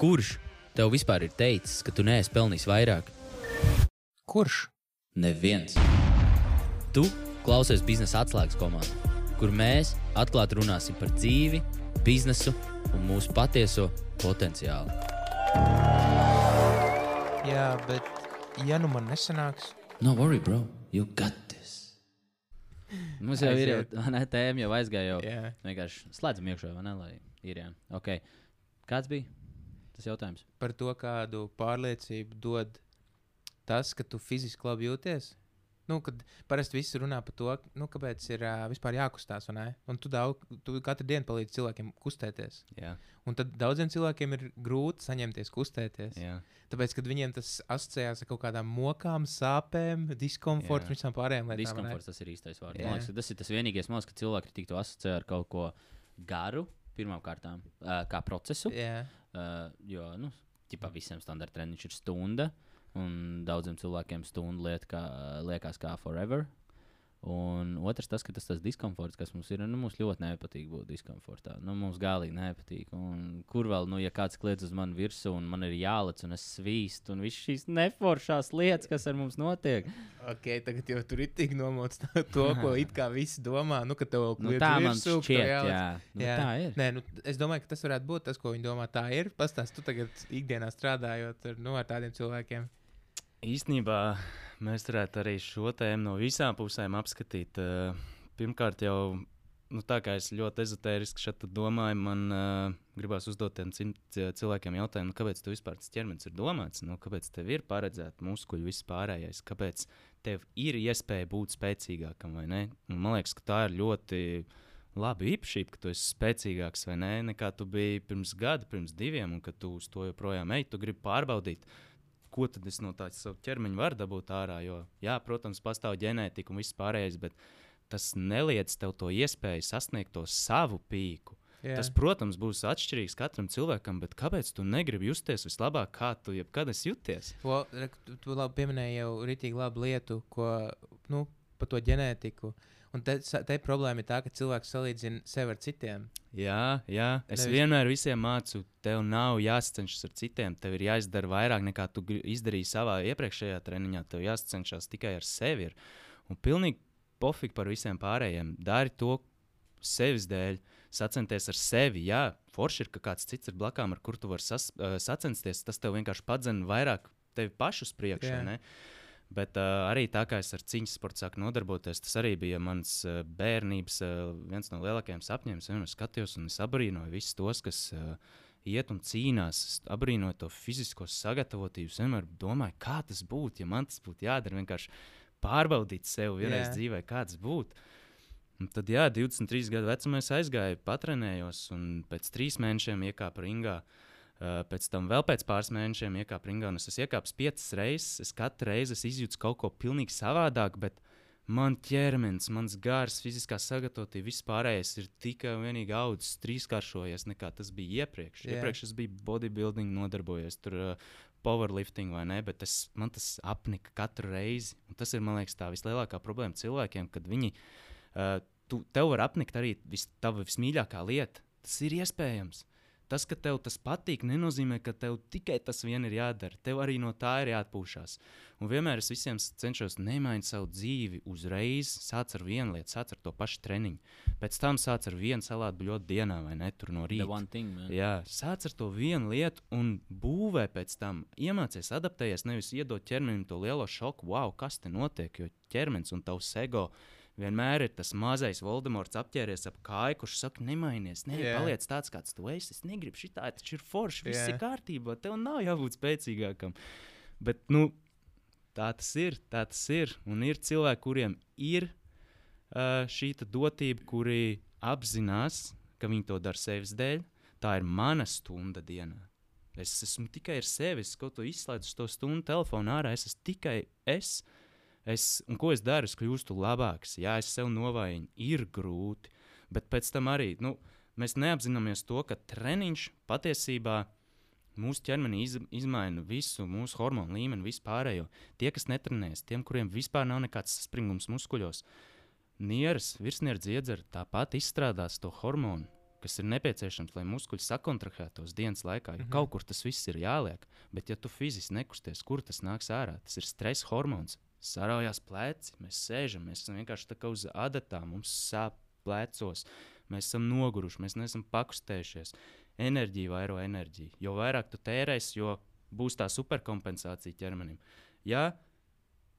Kurš tev vispār ir teicis, ka tu neesi pelnījis vairāk? Kurš? Neviens. Tu klausies biznesa atslēgas komandā, kur mēs atklāti runāsim par dzīvi, biznesu un mūsu patieso potenciālu. Jā, bet ja nu man nesanāks, No worry, bro, you got this. Mums jau ir jau tā tēma, jau aizgāja. Jau. Jā. Vienkārši slēdzam iekšā, vai ne? Lai ir jā. Okay. Kāds bija tas jautājums? par to, kādu pārliecību dod tas, ka tu fiziski labi jūties. Nu, kad parasti viss runā par to, nu, kāpēc ir uh, vispār jākustās. ne? Un tu, daudz, tu katru dienu palīdzi cilvēkiem kustēties. Jā, Un tad daudziem cilvēkiem ir grūti saņemties kustēties. jā. Tāpēc, kad viņiem tas asociējās ar kaut kādām mokām, sāpēm, diskomfortu un visām pārējām lietām. Diskomforts tas ir īstais vārds. Man liekas, ka tas ir tas vienīgais mākslinieks, ka cilvēki tiktu asociē ar kaut ko garu, pirmām kārtām, uh, kā procesu. Jā, Uh, jo, nu, ķipā visiem standarta treniņš ir stunda, un daudziem cilvēkiem stunda liet kā, liekas kā forever. Un otrs, tas, ka tas tas diskomforts, kas mums ir, nu, mums ļoti nepatīk būt diskomfortā. Nu, mums galīgi nepatīk. Un kur vēl, nu, ja kāds kliedz uz mani virsū, un man ir jālec, un es svīstu, un viss šīs neforšās lietas, kas ar mums notiek. ok, tagad jau tur ir tik nomots to, ko it kā visi domā. Nu, ka tev Nu, kliedz tā man virsū, ka tev šķiet, jāliec- jā. Nu, Jā. tā ir. Nē, nu, es domāju, ka tas varētu būt tas, ko viņi domā. Tā ir. Pastāst, tu tagad ikdienā strādājot ar, nu, ar tādiem cilvēkiem. Īstenībā mēs varētu arī šo tēmu no visām pusēm apskatīt. Eh, Pirmkārt, jau nu, tā kā es ļoti ezotēriski šeit domāju, man uh, gribās uzdot tiem cilvēkiem jautājumu, nu, kāpēc tu vispār tas ķermenis ir domāts, nu, kāpēc tev ir paredzēta muskuļu viss pārējais, kāpēc tev ir iespēja būt spēcīgākam vai ne. Un man liekas, ka tā ir ļoti laba īpašība, ka tu esi spēcīgāks vai nē, nekā tu biji pirms gada, pirms diviem, un ka tu uz to joprojām ej, tu gribi pārbaudīt ko tad es no tādas savu ķermeņa varu dabūt ārā. Jo, jā, protams, pastāv ģenētika un viss pārējais, bet tas neliedz tev to iespēju sasniegt to savu pīku. Jā. Tas, protams, būs atšķirīgs katram cilvēkam, bet kāpēc tu negribi justies vislabāk, kā tu jebkad esi jūties? Well, tu, tu labi pieminēji jau rītīgi labu lietu, ko, nu, par to ģenētiku. Un te, te problēma ir tā, ka cilvēks salīdzina sevi ar citiem. Jā, jā. es Nevis- vienmēr visiem mācu, tev nav jāsacenšas ar citiem. Tev ir jāizdara vairāk nekā tu izdarīji savā iepriekšējā treniņā. Tev jāsacenšas tikai ar sevi. Ir. Un pilnīgi pofīgi par visiem pārējiem. Dari to sevis dēļ, sacensties ar sevi. Jā, forši ir, ka kāds cits ir blakām, ar kur tu vari sas, uh, sacensties. Tas tev vienkārši padzina vairāk tevi pašu uz priekšu. Bet uh, arī tā kā es ar cīņas sportu sāku nodarboties, tas arī bija mans uh, bērnības uh, viens no lielākajiem sapņiem. Es vienmēr skatījos un es abrīnoju visus tos, kas uh, iet un cīnās. Es abrīnoju to fizisko sagatavotību. Es vienmēr domāju, kā tas būtu, ja man tas būtu jādara. Vienkārši pārbaudīt sevi vienreiz Jā. dzīvē, kā tas būtu. Un tad, jā, 23 gadu vecumā es aizgāju, patrenējos, un pēc trīs mēnešiem iekāpu ringā. Uh, pēc tam vēl pēc pāris mēnešiem iekāpu ringā, un es iekāpis piecas reizes. Es katru reizi es izjūtu kaut ko pilnīgi savādāk, bet man ķermenis, mans gars, fiziskā sagatavotība, viss pārējais ir tikai un vienīgi audzis, trīskāršojies nekā tas bija iepriekš. Yeah. Iepriekš es biju bodybuilding, nodarbojies tur. Uh, Powerlifting vai ne, bet tas, man tas apnika katru reizi. Un tas ir, man liekas, tā vislielākā problēma cilvēkiem, kad viņi uh, tu, tev var apnikt arī vis, tava vismīļākā lieta. Tas ir iespējams. Tas, ka tev tas patīk, nenozīmē, ka tev tikai tas vien ir jādara. Tev arī no tā ir jāatpūšas. Un vienmēr es visiem cenšos nemainīt savu dzīvi uzreiz. Sāc ar vienu lietu, sāc ar to pašu treniņu. Pēc tam sāc ar vienu salātu bļotu dienā vai ne tur no rīta. thing, man. Jā, sāc ar to vienu lietu un būvē pēc tam. Iemācies adaptējies, nevis iedot ķermenim to lielo šoku, wow, kas te notiek. Jo ķermenis un tavs ego vienmēr ir tas mazais Voldemorts apģērbies ap kāju, kurš saka, nemainies, ne, yeah. paliec tāds, kāds tu esi. Es negribu šitā, taču ir forši, viss yeah. ir kārtībā, tev nav jābūt spēcīgākam. Bet, nu, tā tas ir, tā tas ir. Un ir cilvēki, kuriem ir uh, šī dotība, kuri apzinās, ka viņi to dara sevis dēļ. Tā ir mana stunda dienā. Es esmu tikai ar sevi, es kaut ko izslēdzu to stundu telefonu ārā. Es esmu tikai es. Es. Un ko es daru? Es kļūstu labāks. Jā, es sev novājinu, ir grūti. Bet pēc tam arī nu, mēs neapzināmies to, ka treniņš patiesībā mūsu ķermenī iz, izmaina visu mūsu hormonu līmeni, vispārējo. Tie, kas netrenējas, tiem, kuriem vispār nav nekāds springums muskuļos, nieras, virsnieres dziedzera tāpat izstrādās to hormonu. kas ir nepieciešams, lai muskuļi sakontraktētos dienas laikā. Jo Mhm. kaut kur tas viss ir jāliek. Bet, ja tu fiziski nekusties, kur tas nāks ārā? Tas ir stresa hormons. Saraujās pleci, mēs sēžam, mēs esam vienkārši tā kā uz adatām, mums sāp plecos, mēs esam noguruši, mēs neesam pakustējušies. Enerģija vairo enerģiju. Jo vairāk tu tērēsi, jo būs tā superkompensācija ķermenim. Ja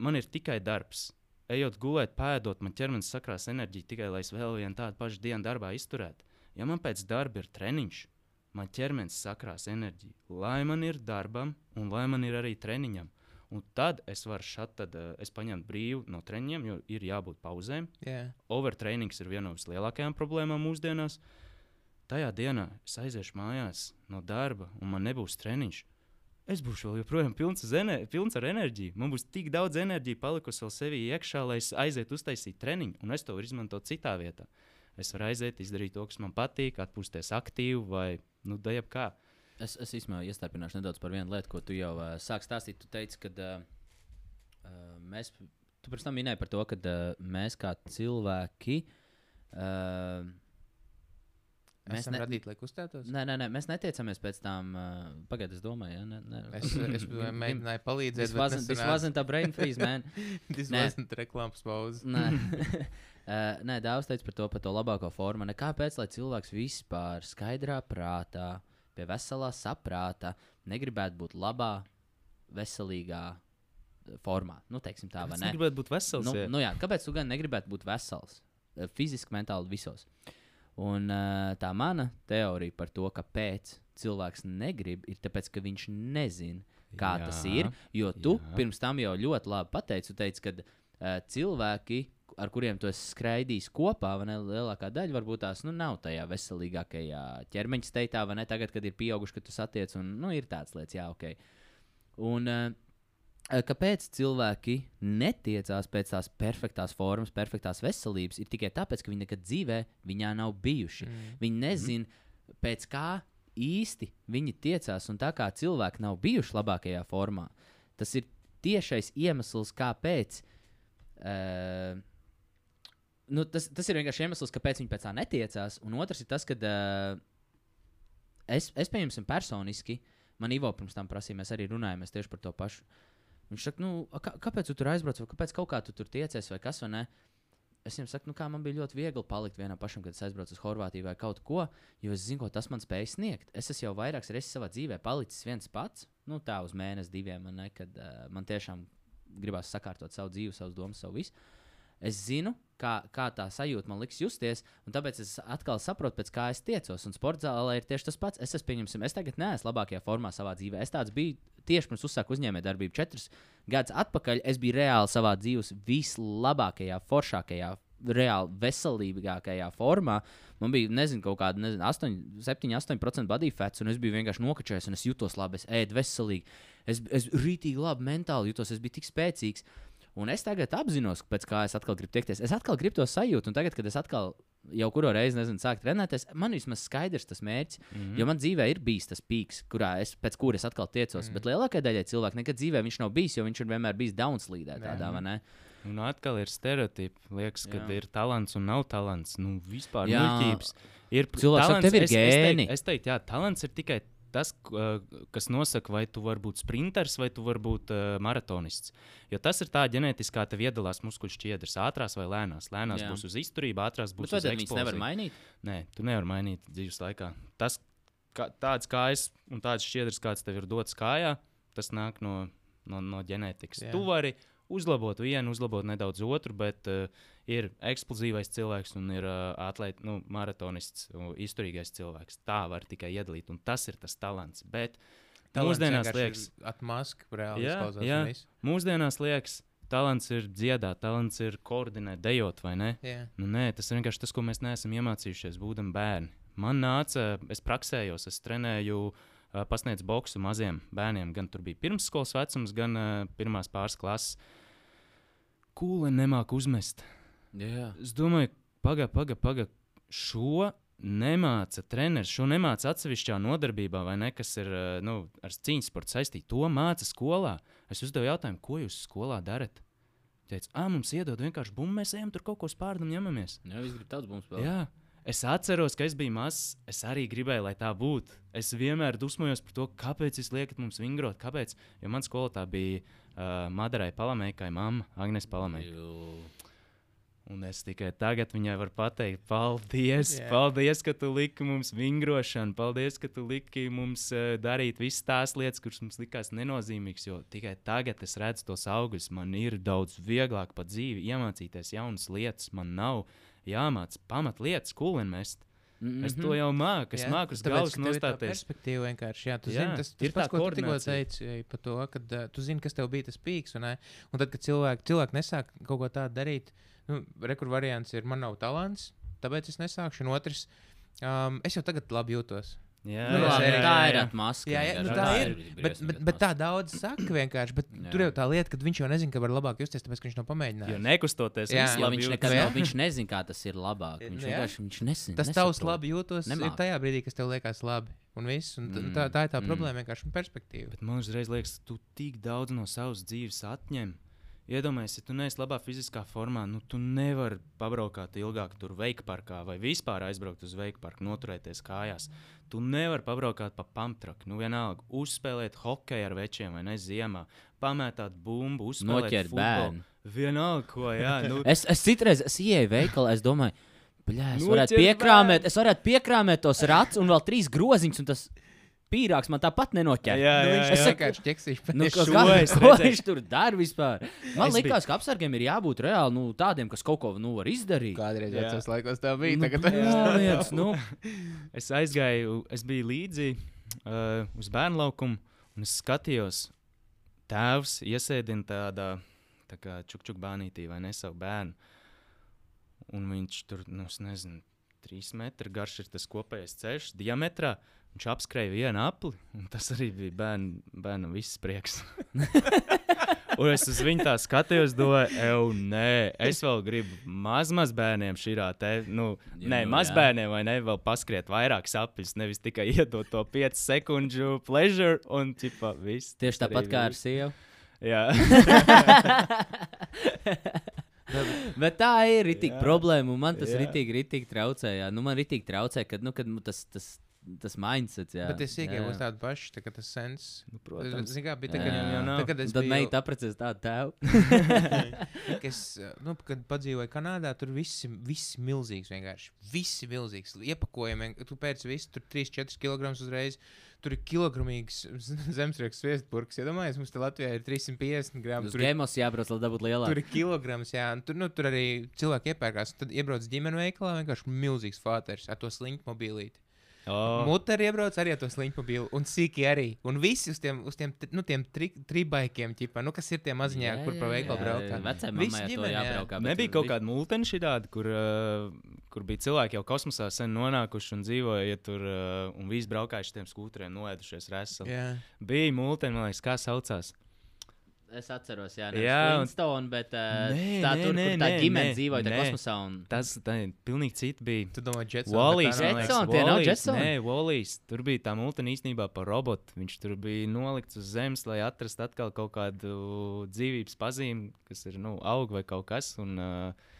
man ir tikai darbs, ejot gulēt, pēdot, man ķermenis sakrās enerģiju tikai lai es vēl vienu tādu pašu dienu darbā izturētu. Ja man pēc darba ir treniņš, man ķermenis sakrās enerģiju, lai man ir darbam un lai man ir arī treniņam. Un tad es varu šat, tad, uh, es paņemt brīvu no treniņiem, jo ir jābūt pauzēm. Jā. Overtrainings ir viena no vislielākajām problēmām mūsdienās. Tajā dienā es aiziešu mājās no darba, un man nebūs treniņš. Es būšu vēl joprojām pilns, ener pilns ar enerģiju. Man būs tik daudz enerģijas palikusi vēl sevī iekšā, lai es aizietu uztaisīt treniņu, un es to varu izmantot citā vietā. Es varu aiziet, izdarīt to, kas man patīk, atpūsties aktīvi vai nu, dejab kā. Es, es īstenībā iestarpināšu nedaudz par vienu lietu, ko tu jau uh, sāki stāstīt. Tu teici, ka uh, uh, mēs, tu pirms tam minēji par to, ka uh, mēs kā cilvēki. Uh, Mēs esam ne- radīti, lai kustētos. Nē, nē, nē, mēs netiecamies pēc tam. Uh, Pagaidiet, es domāju, ja, ne, ne. Es, es mēģināju palīdzēt. Tas wasn't, this wasn't a brain freeze, man. Tas wasn't reklāmas pauze. Nē, uh, nē daudz teica par to, par to labāko formu. Kāpēc lai cilvēks vispār skaidrā prātā, pie veselā saprāta, negribētu būt labā, veselīgā eh, formā? Nu, teiksim tā, vai ne? gribētu būt vesels. Nu, jā. nu, jā, kāpēc tu gan negribētu būt vesels? Eh, Fiziski, mentāli, visos. Un uh, tā mana teorija par to, kāpēc cilvēks negrib, ir tāpēc, ka viņš nezina, kā jā, tas ir. Jo tu jā. pirms tam jau ļoti labi pateici, teici, ka uh, cilvēki, ar kuriem tu esi skraidījis kopā, vai ne, lielākā daļa varbūt tās nu, nav tajā veselīgākajā ķermeņa steitā, vai ne, tagad, kad ir pieauguši, ka tu satiec, un nu, ir tāds lietas, jā, ok. Un, uh, Kāpēc cilvēki netiecās pēc tās perfektās formas, perfektās veselības, ir tikai tāpēc, ka viņi nekad dzīvē viņā nav bijuši. Mm. Viņi nezina, pēc kā īsti viņi tiecās, un tā kā cilvēki nav bijuši labākajā formā, tas ir tiešais iemesls, kāpēc. Uh, nu, tas, tas ir vienkārši iemesls, kāpēc viņi pēc tā netiecās. Un otrs ir tas, ka uh, es, es pieņemsim personiski, man Ivo pirms tam prasīja, mēs arī runājām tieši par to pašu. Viņš saka, nu, kā, kāpēc tu tur aizbrauc, vai kāpēc kaut kā tu tur tiecies, vai kas, vai ne? Es viņam saku, nu, kā man bija ļoti viegli palikt vienam pašam, kad es aizbraucu uz Horvātiju vai kaut ko, jo es zinu, ko tas man spēj sniegt. Es esmu jau vairākas reizes savā dzīvē palicis viens pats, nu, tā uz mēnesi, diviem, ne, kad uh, man tiešām gribās sakārtot savu dzīvi, savus domas, savu visu. Es zinu, kā, kā tā sajūta man liks justies, tāpēc es atkal saprotu, pēc kā es tiecos. Un sporta zālē ir tieši tas pats. Es, es, pieņemsim, es tagad neesmu labākajā formā savā dzīvē. Es tāds biju tieši pirms uzsāku uzņēmējdarbību četrus gadus atpakaļ. Es biju reāli savā dzīves vislabākajā, foršākajā, reāli veselīgākajā formā. Man bija, nezinu, kaut kāda nezinu, 8, 7, 8% body fats, un es biju vienkārši nokačējis, un es jutos labi, es ēdu veselīgi. Es, es rītīgi labi mentāli jutos, es biju tik spēcīgs. Un es tagad apzinos, pēc kā es atkal gribu tiekties. Es atkal gribu to sajūtu, un tagad, kad es atkal jau kuru reizi nezinu, sāku trenēties, man vismaz skaidrs tas mērķis. Mm. -hmm. Jo man dzīvē ir bijis tas pīks, kurā es pēc kuras atkal tiecos. Mm -hmm. Bet lielākajai daļai cilvēku nekad dzīvē viņš nav bijis, jo viņš ir vienmēr bijis downslīdē. Tādā, vai ne? Un atkal ir stereotipi. Liekas, ka ir talants un nav talants. Nu, vispār muļķības. Ir Cilvēks tev ir es, gēni. teiktu, es teiktu, jā, talants ir tikai tas, uh, kas nosaka, vai tu vari būt sprinters vai tu vari būt uh, maratonists. Jo tas ir tā ģenētiskā tev iedalās muskuļu šķiedras, ātrās vai lēnās. Lēnās Jā. būs uz izturību, ātrās būs Bet uz tad viņas nevar eksploziju. mainīt? Nē, tu nevari mainīt dzīves laikā. Tas, kā, tāds kājas un tāds šķiedrs, kāds tev ir dots kājā, tas nāk no, no, no ģenētikas. Jā. Tu vari uzlabot vienu, uzlabot nedaudz otru, bet uh, ir eksplozīvais cilvēks un ir uh, atlēt, nu, maratonists, uh, izturīgais cilvēks. Tā var tikai iedalīt, un tas ir tas talants. Bet mūsdienās liekas, Atmaska, reāli Jā, jā. mūsdienās liekas, talants ir dziedāt, talants ir koordinēt, dejot vai ne. Jā. Nu, nē, tas ir vienkārši tas, ko mēs neesam iemācījušies, būdami bērni. Man nāca, es praksējos, es trenēju, uh, pasniedzu boxu maziem bērniem. Gan tur bija pirmsskolas vecums, gan uh, pirmās pāris klases. Kūle nemāk uzmest. Jā. Es domāju, pagaidi, pagaidi, pagaidi. Šo nemāca treneris, šo nemāca atsevišķā nodarbībā, vai ne, kas ir uh, nu, ar cīņas sporta saistīta. To māca skolā. Es uzdevu jautājumu, ko jūs skolā darat? Teica, ah, mums iedod vienkārši bumbu, mēs ejam tur kaut ko spārdam, ņemamies. Jā, viņš grib tāds bums vēl. Es atceros, ka es biju mazs. Es arī gribēju, lai tā būtu. Es vienmēr dusmojos par to, kāpēc jūs liekat mums vingrot. Kāpēc? Jo mans skolotāja bija uh, Madarai Palamēkai, mamma Agnēs Palamēkai. Un es tikai tagad viņai varu pateikt, paldies, yeah. paldies, ka tu liki mums vingrošanu, paldies, ka tu liki mums uh, darīt visas tās lietas, kuras mums likās nenozīmīgas. Jo tikai tagad es redzu tos augļus. Man ir daudz vieglāk pa dzīvi iemācīties jaunas lietas. Man nav jāmācās pamatlietas, kulinmest. Mm -hmm. Es to jau māku, es Jā, māku uz galvas nostāties. Perspektīva vienkārši. Jā, tu Jā, zini, tas, tas ir pats, ko tu tikko teici par to, ka uh, tu zini, kas tev bija tas pīks. Un, ne? un tad, kad cilvēki, cilvēki nesāk kaut ko tādu darīt, nu, rekur variants ir, man nav talants, tāpēc es nesākšu. Un otrs, um, es jau tagad labi jūtos. Jā, Nu, Nu, jā, labi, jā, tā jā, ir jā. atmaska. Jā, jā, nu, tā ir. Bet, bet, bet tā daudz saka vienkārši. Bet Jā. tur jau tā lieta, ka viņš jau nezina, ka var labāk justies, tāpēc ka viņš nav Jo pamēģinājis. nekustoties, Jā. Jo labi viņš nekad Jā. nav, viņš nezina, kā tas ir labāk. Viņš Nu, jā. vienkārši viņš nesin, Tas tavs labi jūtos Nemāk. ir tajā brīdī, kas tev liekas labi. Un viss. Un t- tā, tā ir tā Mm. problēma vienkārši perspektīva. Bet man uzreiz liekas, tu tik daudz no savas dzīves atņem. Iedomājieties, ja tu neesi labā fiziskā formā, nu tu nevari pabraukāt ilgāk tur veika parkā vai vispār aizbraukt uz veika parku, noturēties kājās. Tu nevari pabraukāt pa pamtraku, nu vienalga, uzspēlēt hokeju ar večiem vai ne ziemā, pamētāt bumbu, uzspēlēt Noķert bērnu. Vienalga, ko, jā. Nu, Es, es citreiz es ieeju veikalā, es domāju, bļā, es varētu piekrāmēt, es varētu piekrāmēt tos rats un vēl trīs groziņus, un tas pīrāgs man tāpat nenoķer. jā, Nu, jā, viņš jā. ir vienkārši ķeksīšs. Nu, šo kā, es ko viņš tur dara vispār? Man Es liekas, ka apsargiem ir jābūt reāli nu, tādiem, kas kaut ko nu, var izdarīt. Kādreiz Jā. vecos laikos tā bija. Nu, Tagad bļāviens, nu. Es aizgāju, es biju līdzi uh, uz bērnu laukumu, un es skatījos, tēvs iesēdina tādā tā kā čukčuk bānītī vai ne savu bērnu. Un viņš tur, nu, es nezinu, trīs metri garš ir tas kopējais ceļš, diametrā. Viņš apskrēja vienu apli, un tas arī bija bērnu, bērnu viss prieks. un es uz viņu tā skatījos, domāju, ej, nē, es vēl gribu maz, maz bērniem šī te, nu, Jā, nē, nu, maz jā. bērniem, vai ne, vēl paskriet vairāk sapņus, nevis tikai iedot to 5 sekundžu pleasure un tipā viss. Tieši tāpat kā ar sievu. Jā, Bet tā ir rītīga Jā. problēma, un man tas Jā. rītīgi, rītīgi traucē. Jā. Nu, man rītīgi traucē, kad, nu, kad nu, tas, tas, tas mindsets. Jā. Bet es iegāju uz Jā. tādu pašu, tā tas sens. nu, protams. Zini, kā bija Jā. tā, kad, Viņam jau nav. tā, kad es Tad biju, meita apprecēs tādu tēvu. ka es, nu, kad padzīvoju Kanādā, tur viss viss milzīgs vienkārši. Viss milzīgs. Iepakojumi, tu pēc visu, tur 3-4 kg uzreiz. Tur ir kilogramīgs zemesrieks sviestburks. Iedomājieties, mums te Latvijā ir 350 gramu. Tur gēmos jābrauc, lai dabūtu lielāku. tur ir kilograms, jā. un Tur, nu, tur arī cilvēki iepērkās. Tad iebrauc ģimenes veikalā, vienkārši milzīgs fāters ar to sliņķu mobīlīti. Oh, Muteri iebrauc arī ar to sliņķu mobīlu, un sīki arī. Un visi uz tiem, uz tiem, tri- nu, tiem tri, tribaikiem, ķipa, nu, kas ir tie maziņā, kur pa veikalu braukā. Vecajai Visi mammai ar to ģimene, jā. jābraukā. bet Nebija kaut kāda mūteņa šāda, kur, uh, kur bija cilvēki jau kosmosā sen nonākuši un dzīvoja ja tur, uh, un visi braukājuši tiem skūtriem, noēdušies reseli. Jā. Bija mūteņa, man liekas, kā saucās. Es atceros, jā, Jā, Flintstone, bet uh, Nē, tā nē, tur, nē, kur tā ģimene dzīvoja tajā kosmosā. Un... Tas tā, pilnīgi citi bija. Tu domā, Jetsons? Liekas, Jetson, tie nav Wall-E's. Jetson? Nē, Wallīs. Tur bija tā mūtene īstenībā par robotu. Viņš tur bija nolikts uz zemes, lai atrastu atkal kaut kādu dzīvības pazīmi, kas ir nu, aug vai kaut kas. Un, uh,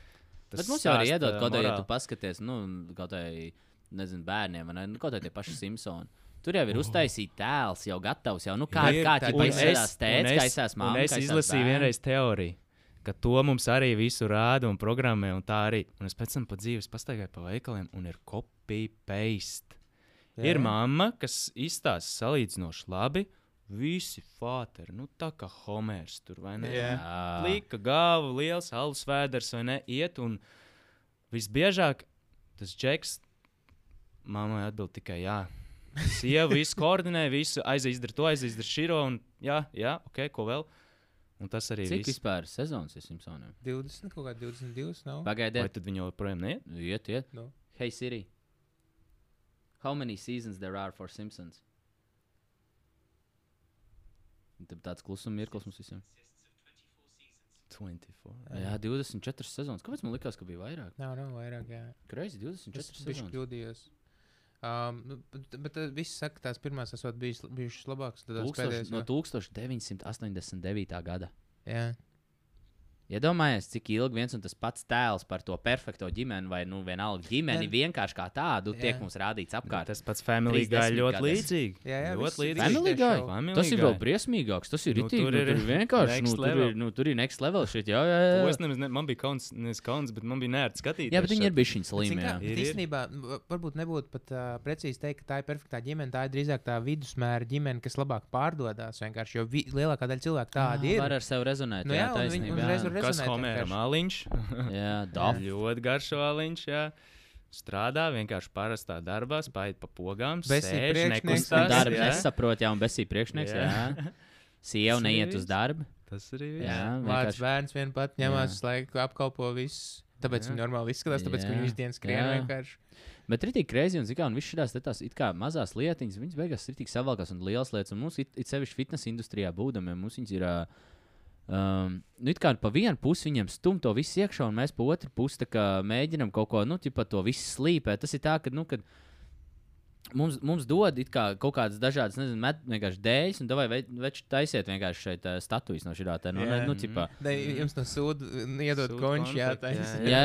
tas Bet mums jau arī stāsta iedod kaut ko, ja tu paskaties, nu, kaut kādai, nezinu, bērniem, vai ne? Nu, kaut kā tie paši Simpsoni. Tur jau ir uztaisīts tēls, jau gatavs. Jau, nu, kā Ir kā tā- izskatās tēvs, kā es- izskatās un māma. Es izlasīju vienreiz teoriju, ka to mums arī visu rāda un programmē, un tā arī. Un es pēc tam pa dzīves pastaigāju pa veikaliem, un ir copy-paste. Jā. Ir mamma, kas izstāsta salīdzinoši labi. Visi fāteri, nu tā kā Homērs tur vai ne? Jā. Plika galva, liels alus vēders vai ne? Iet un visbiežāk tas džeks mammai atbild tikai jā. Sieva visu koordinē, visu aizizdara to, aizizdara širo un jā, jā, ok, ko vēl. Un tas arī Cik viss. vispār sezonas ir Simpsoniem? 20, kaut kā 22 nav. Vai Pagaidiet, tad viņi joprojām neiet? iet, iet. Nu. Hey Siri, how many seasons there are for Simpsons? Un Tad tāds klusuma mirklis mums visiem. 24. Jā, 24 sezonas. Kāpēc man likās, ka bija vairāk? Nav, nav vairāk, jā. Greizi, 24 Es biju sezonas. kļūdījos. Um, nu, bet, bet uh, viss saka, tās pirmās bijis, bijušas labākas. No jau- 1989. gada. Jā. Iedomājieties, cik ilgi viens un tas pats tēls par to perfekto ģimeni, vai nu vienalga ģimeni, Jā. vienkārši kā tādu, tiek Jā. mums rādīts apkārt. Tas pats Family 30 Guy ļoti gados. līdzīgi. Jā, jā, ļoti līdzīgi. Family Guy? Family Tas ir Guy. vēl briesmīgāks. Tas ir Nu, rītīgi. tur Nu, ir tur ir vienkārši. next Nu, tur, level. ir, nu, tur ir next level. Shit, jā, jā, jā. To es nemaz ne, man bija kauns, nevis kauns, bet man bija nērts skatīties. Jā, bet viņi ir bijuši slimi. Ir, ir. Īstenībā, nu, va- varbūt nebūtu pat uh, precīzi teikt, ka tā ir perfektā ģimene. Tā ir drīzāk tā vidusmēra ģimene, kas labāk pārdodas. Vienkārši, jo vi, lielākā daļa cilvēku tāda ir. Ah, Var ar sevi rezonēt. Nu jā, jā, taisnība, jā. Kas vienkārši. aliņš? Jā, daf. ļoti garš aliņš, jā. Strādā vienkārši parastā darbā, spēj pa pogām. Sēž, priekšnieks, jā. nesaprot, jā, un besī priekšnieks. Jā. Jā. Sieva Tas arī neiet uz darbu. Tas arī viss. Jā, vienkārši. bērns vien pat ņemās, laiku apkalpo visu. Tāpēc Jā. viņi normāli izskatās, tāpēc, viņi visu dienu skrien Jā. vienkārši. Bet ir tik greizi, un zikā, un viss šīs tās it kā mazās lietiņas, viņas beigās ir tik savalkās un lielas lietas. Un mums, it, it sevišķi fitnesa industrijā būdami, mums viņas ir. ā, Um, nu, kā pa vienu pusi viņam stum to visu iekšā, un mēs pa otru pusi tā mēģinām kaut ko, nu, tipa to visu slīpēt. Tas ir tā, ka, nu, kad mums, mums dod it kā kaut kādas dažādas, nezinu, met, vienkārši dēļas, un vai veči taisiet vienkārši šeit uh, statujas no šī tā, nu, Jā. ne, nu, tipa. Da, jums no sūda iedod konču, jā, tā jā. Jā,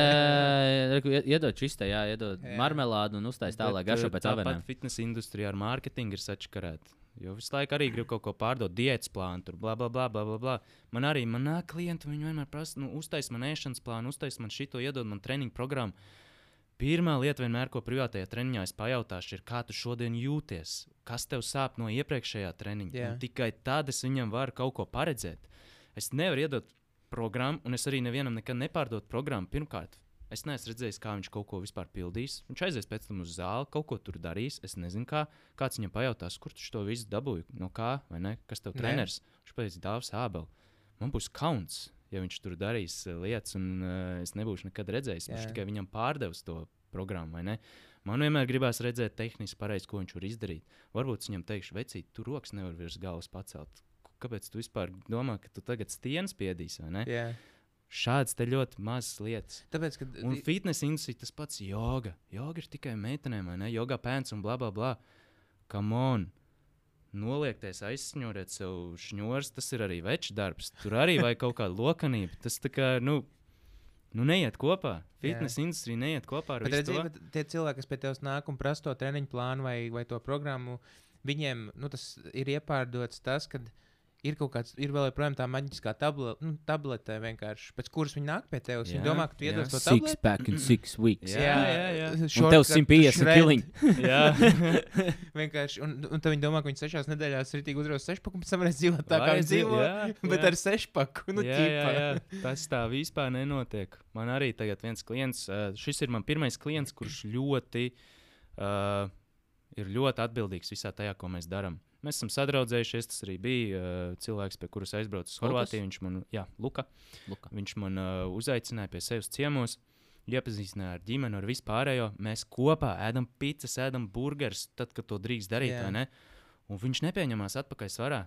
jā, iedod čistē, jā, iedod Jā. marmelādu un uztais tā, lai garšo eh, pēc tāpat avenēm. fitnesa industrijā ar mārketingu ir sačakarēta. Jo visu laiku arī grib kaut ko pārdot, diētas plānu, tur bla, bla, bla, bla, bla, bla. Man arī man nāk klienti, viņi vienmēr prasa, nu, uztais man ēšanas plānu, uztais man šito, iedod man treniņu programmu. Pirmā lieta, vienmēr, ko privātajā treniņā es pajautāšu, ir, kā tu šodien jūties, kas tev sāp no iepriekšējā treniņa. Jā. Un Tikai tad es viņam varu kaut ko paredzēt. Es nevaru iedot programmu, un es arī nevienam nekad nepārdodu programmu. Pirmkārt, es neesmu redzējis, kā viņš kaut ko vispār pildīs. Viņš aizies pēc tam uz zāli, kaut ko tur darīs. Es nezinu, kā. Kāds viņam pajautās, kur tu to visu dabūji, no kā, vai ne? Kas tev treneris? Viņš pateica, Dāvs Ābels. Man būs kauns, ja viņš tur darīs eh, lietas, un uh, es nebūšu nekad redzējis. Viņš tikai viņam pārdevis to programmu? Man vienmēr gribās redzēt, tehniski pareizi, ko viņš var izdarīt. Varbūt viņam teikšu, vecīt, tu rokas nevar virs galvas pacelt. Kāpēc tu vispār domā, ka tu tagad stieņas? Jā. Šādas te ļoti mazas lietas. Tāpēc, ka Un fitnes industrija tas pats joga. Joga ir tikai meitenēm, vai ne? Joga pēns un bla bla bla. Come on! Noliekties, aizsņuriet sev šņūrs, tas ir arī večs darbs. Tur arī vajag kaut kāda lokanība. Tas tā kā, nu, nu neiet kopā. Fitnes industrija neiet kopā ar Bet, visu redzi, to. tie cilvēki, kas pie tevis nāk un prasa to treniņu plānu vai, vai to programmu, viņiem nu, tas ir iepārdots tas, ka ir kaut kāds, ir vēl joprojām tā maģiskā tabla, nu, tablete, vienkārši, pēc kuras viņi nāk pie tevis. Viņi domā, ka tu jā. iedod to Six tableti. pack in six weeks. Jā, jā, jā. Un tev shortcut 150 shred. killing. Jā, Vienkārši, un, un tad viņi domā, ka viņi sešās nedēļās ir tik uzraugs sešpaku, un pēc tam varēs dzīvot tā, kā viņi dzīvo. jā, Bet jā. ar sešpaku, nu, jā, jā, jā. Tas tā vispār nenotiek. Man arī tagad viens klients, šis ir mans pirmais klients, kurš ļoti, uh, ir ļoti atbildīgs visā tajā, ko mēs darām. Mēs esam sadraudzējušies. Tas arī bija uh, cilvēks, pie kuras aizbraucu uz? Horvātiju. Viņš man, jā, Luka, Luka. viņš man uh, uzaicināja pie sevis ciemos. Iepazīstināja ar ģimeni, ar vispārējo. Mēs kopā ēdam pizzas, ēdam burgerus, tad, kad to drīkst darīt. Vai ne? Un viņš nepieņemās atpakaļ svarā.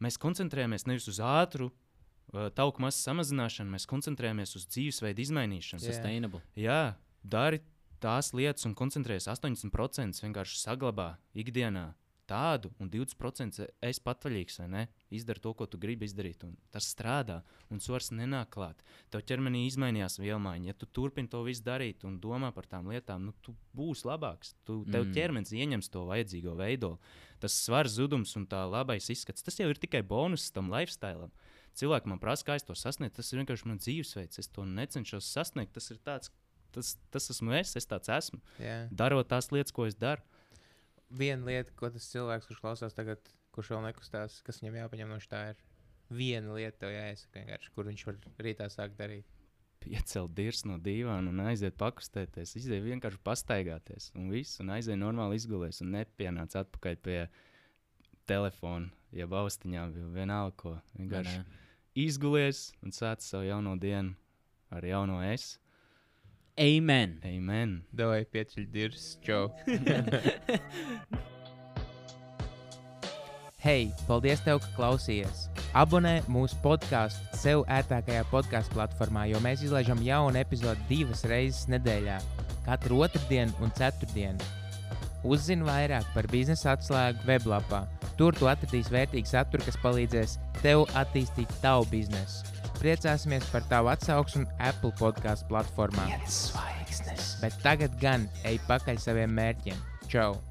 Mēs koncentrējamies nevis uz ātru uh, tauku masas samazināšanu, mēs koncentrējamies uz dzīvesveidu izmainīšanu. Jā. Sustainable. Jā, dari tās lietas un koncentrējies 80% vienkārši saglabā ikdienā. Tādu, un 20% es patvaļīgs, vai ne? Izdari to, ko tu gribi izdarīt, un tas strādā, un svars nenāk klāt. Tev ķermenī izmainījās vielmaiņa. Ja tu turpini to visu darīt un domā par tām lietām, nu, tu būsi labāks. Tu, tev Mm. ķermenis ieņems to vajadzīgo veidolu. Tas svars zudums un tā labais izskats, tas jau ir tikai bonus tam lifestyle. Cilvēki man prasa, kā es to sasniegtu. Tas ir vienkārši mans dzīvesveids. Es to necenšos sasniegt. Tas ir tāds, tas, tas esmu es, es tāds esmu. Jā. Darot tās lietas, ko es daru. Viena lieta, ko tas cilvēks, kurš klausās tagad, kurš vēl nekustās, kas viņam jāpaņem no šī, ir viena lieta, tev jāiesaka kur viņš var rītā sākt darīt. Piecelt dirs no dīvāna un aiziet pakustēties. Iziet vienkārši pastaigāties un viss, un aiziet normāli izgulēs un nepienāc atpakaļ pie telefona, jeb austiņām, vai vienalga ko. Vienkārši ne? izgulies un sāc savu jauno dienu ar jauno es. Amen. Amen! Davai pieceļ dirs, čau. Hei, paldies tev, ka klausījies! Abonē mūsu podkāstu sev ērtākajā podkāstu platformā, jo mēs izlaižam jaunu epizodi divas reizes nedēļā, katru otrdienu un ceturtdienu. Uzzini vairāk par biznesa atslēgu weblapā. Tur tu atradīsi vērtīgu saturu, kas palīdzēs tev attīstīt tavu biznesu. Priecāsimies par tavu atsauksmi Apple podkāstu platformā. Bet tagad gan ej pakaļ saviem mērķiem. Čau!